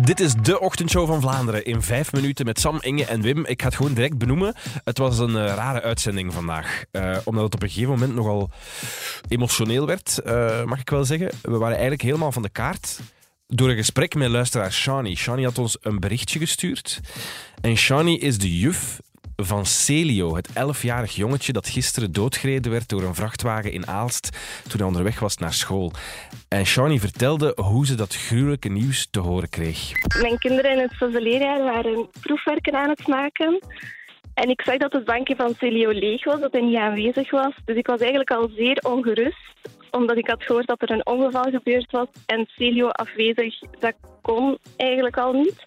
Dit is de ochtendshow van Vlaanderen in vijf minuten met Sam, Inge en Wim. Ik ga het gewoon direct benoemen. Het was een eh, rare uitzending vandaag. Eh, omdat het op een gegeven moment nogal emotioneel werd, eh, mag ik wel zeggen. We waren eigenlijk helemaal van de kaart door een gesprek met luisteraar Shani. Shani had ons een berichtje gestuurd. En Shani is de juf van Celio, het elfjarig jongetje dat gisteren doodgereden werd door een vrachtwagen in Aalst toen hij onderweg was naar school. En Shani vertelde hoe ze dat gruwelijke nieuws te horen kreeg. Mijn kinderen in het zesde waren proefwerken aan het maken. En ik zag dat het bankje van Celio leeg was, dat hij niet aanwezig was. Dus ik was eigenlijk al zeer ongerust, omdat ik had gehoord dat er een ongeval gebeurd was. En Celio afwezig, dat kon eigenlijk al niet.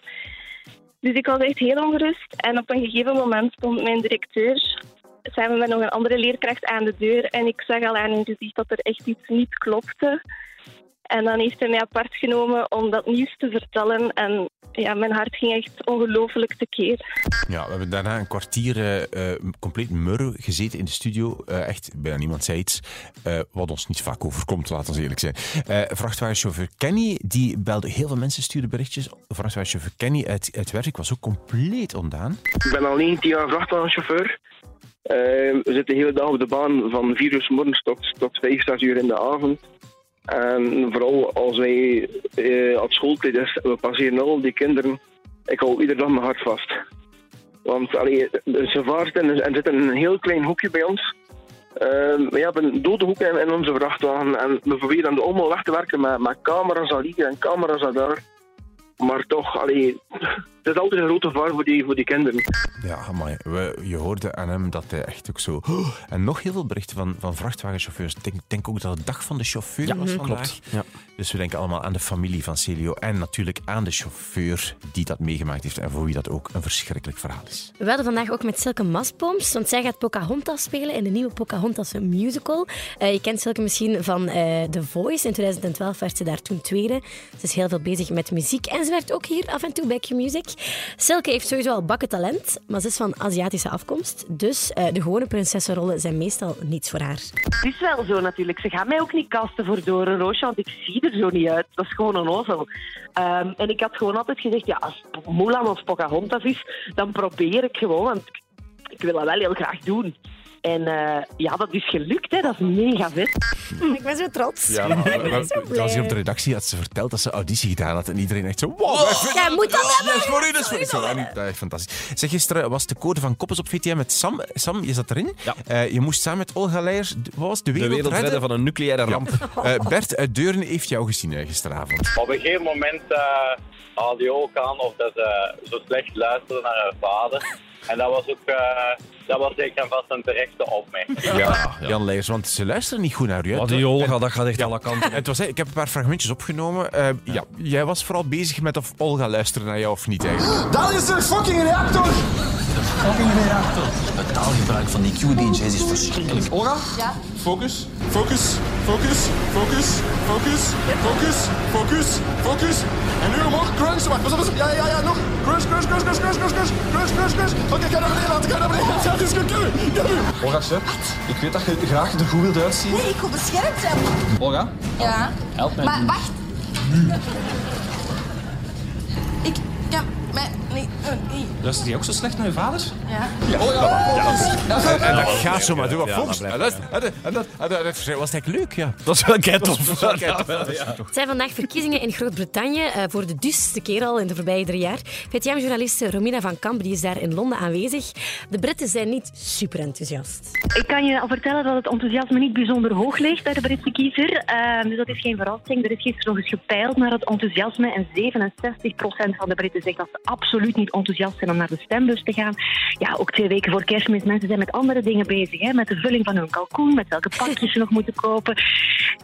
Dus ik was echt heel ongerust. En op een gegeven moment stond mijn directeur samen met nog een andere leerkracht aan de deur. En ik zag al aan hun gezicht dat er echt iets niet klopte. En dan heeft hij mij apart genomen om dat nieuws te vertellen. En ja, mijn hart ging echt ongelooflijk tekeer. Ja, we hebben daarna een kwartier eh, eh, compleet murr gezeten in de studio. Eh, echt, bijna niemand zei iets. Eh, wat ons niet vaak overkomt, laten we eerlijk zijn. Eh vrachtwagenchauffeur Kenny, die belde heel veel mensen, stuurde berichtjes. Vrachtwagenchauffeur Kenny uit, uit Werk was ook compleet ontdaan. Ik ben al 19 jaar vrachtwagenchauffeur. We zitten de hele dag op de baan van 4 uur s morgens tot, tot 5, 6 uur in de avond. En vooral als wij eh, op schooltijd is, we passeren al die kinderen. Ik hou iedere dag mijn hart vast. Want allee, ze vaart en er zit een heel klein hoekje bij ons. Eh, we hebben dode hoek in, in onze vrachtwagen en we proberen dan allemaal weg te werken met, met camera's al hier en camera's al daar. Maar toch, allee, het is altijd een grote gevaar voor die, voor die kinderen. Ja. We, je hoorde aan hem dat hij echt ook zo... En nog heel veel berichten van, van vrachtwagenchauffeurs. Ik denk, denk ook dat het dag van de chauffeur was vandaag. klopt. Ja. Dus we denken allemaal aan de familie van Celio en natuurlijk aan de chauffeur die dat meegemaakt heeft en voor wie dat ook een verschrikkelijk verhaal is. We hadden vandaag ook met Silke Maspooms, want zij gaat Pocahontas spelen in de nieuwe Pocahontas musical. Eh, je kent Silke misschien van eh, The Voice. In 2012 werd ze daar toen tweede. Ze is heel veel bezig met muziek en ze werkt ook hier af en toe bij Q-Music. Silke heeft sowieso al bakken talent, maar ze is van Aziatische afkomst. Dus eh, de gewone prinsessenrollen zijn meestal niets voor haar. Het is wel zo natuurlijk. Ze gaan mij ook niet kasten voor Doornroosje, want ik zie er zo niet uit. Dat is gewoon een ozel. Ehm, en ik had gewoon altijd gezegd, ja, als Mulan of Pocahontas is, dan probeer ik gewoon, want ik wil dat wel heel graag doen. En eh, ja, dat is gelukt, hè. dat is mega vet. Ik ben zo trots. Ja, maar, ik ben zo Als hij op de blij. redactie had ze verteld dat ze auditie gedaan had en iedereen echt zo... Wow, Jij moet dat hebben! dat is voor u, dat is voor u. Dat is echt fantastisch. Zeg, gisteren was de code van Koppes op VTM met Sam. Sam, je zat erin. Ja. Eh, je moest samen met Olga Leijers, de- wat was de De wereld, wereld redden van een nucleaire ramp. Eh, Bert uit Deuren heeft jou gezien gisteravond. Op een gegeven moment uh, haalde je ook aan of dat ze zo slecht luisterde naar haar vader. En dat was ook eh, dat was zeker en vast een terechte opmerking. Ja, Jan Leijers, want ze luisteren niet goed naar u. hè? Wat die Olga, dat gaat echt alle kanten. Het was, ik heb een paar fragmentjes opgenomen. Eh, ja. jij was vooral bezig met of Olga luisterde naar jou of niet eigenlijk. Dat is een fucking reactor! Fucking reactor. Het taalgebruik van die Q-DJ's is verschrikkelijk. Olga? Ja? Focus, focus, focus, focus, focus, focus, focus, focus. En nu omhoog, crunch. Wacht, pas op, pas op. Ja, ja, ja, nog. Crunch, crunch, crunch, crunch, crunch, crunch, crunch, crunch, crunch, crunch. Oké, ga naar beneden laten, ga naar beneden. Ja, nu, nu. Olga, chef, ik weet dat je graag er goed wilt uitzien. Nee, ik wil beschermd zijn. Olga, Ja. help mij. Maar wacht. Ik kan mij niet... eh, niet. Luister je ook zo slecht naar je vader? Ja. Gaat door. Ja, Volgens dat en dat, en dat, en dat, en dat, dat was eigenlijk leuk, ja. Dat is wel kei tof. Het zijn vandaag verkiezingen in Groot-Brittannië eh, voor de duizendste keer al in de voorbije drie jaar. VTM-journaliste Romina van Kamp die is daar in Londen aanwezig. De Britten zijn niet super enthousiast. Ik kan je al vertellen dat het enthousiasme niet bijzonder hoog ligt bij de Britse kiezer. Eh, dus dat is geen verrassing. Er is gisteren nog eens gepeild naar het enthousiasme. En 67% van de Britten zegt dat ze absoluut niet enthousiast zijn om naar de stembus te gaan. Ja, ook twee weken voor kerstmis. Mensen zijn met andere dingen bezig. Hè? Met de vulling van hun kalkoen, met welke pakjes ze nog moeten kopen.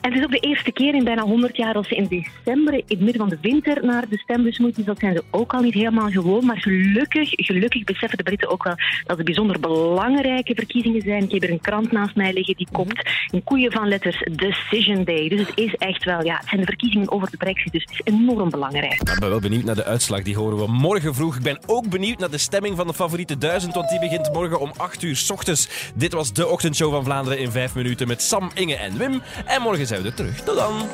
En het is ook de eerste keer in bijna 100 jaar dat ze in december, in het midden van de winter, naar de stembus moeten. Dus dat zijn ze ook al niet helemaal gewoon. Maar gelukkig, gelukkig beseffen de Britten ook wel dat het bijzonder belangrijke verkiezingen zijn. Ik heb er een krant naast mij liggen die komt in koeien van letters Decision Day. Dus het is echt wel, ja, het zijn de verkiezingen over de brexit. Dus het is enorm belangrijk. Ik ben wel benieuwd naar de uitslag. Die horen we morgen vroeg. Ik ben ook benieuwd naar de stemming van de favoriete duizend, want die begint morgen om 8 uur s ochtends. Dit was de ochtendshow van Vlaanderen in 5 minuten met Sam, Inge en Wim. En morgen zijn we er terug. Tot dan.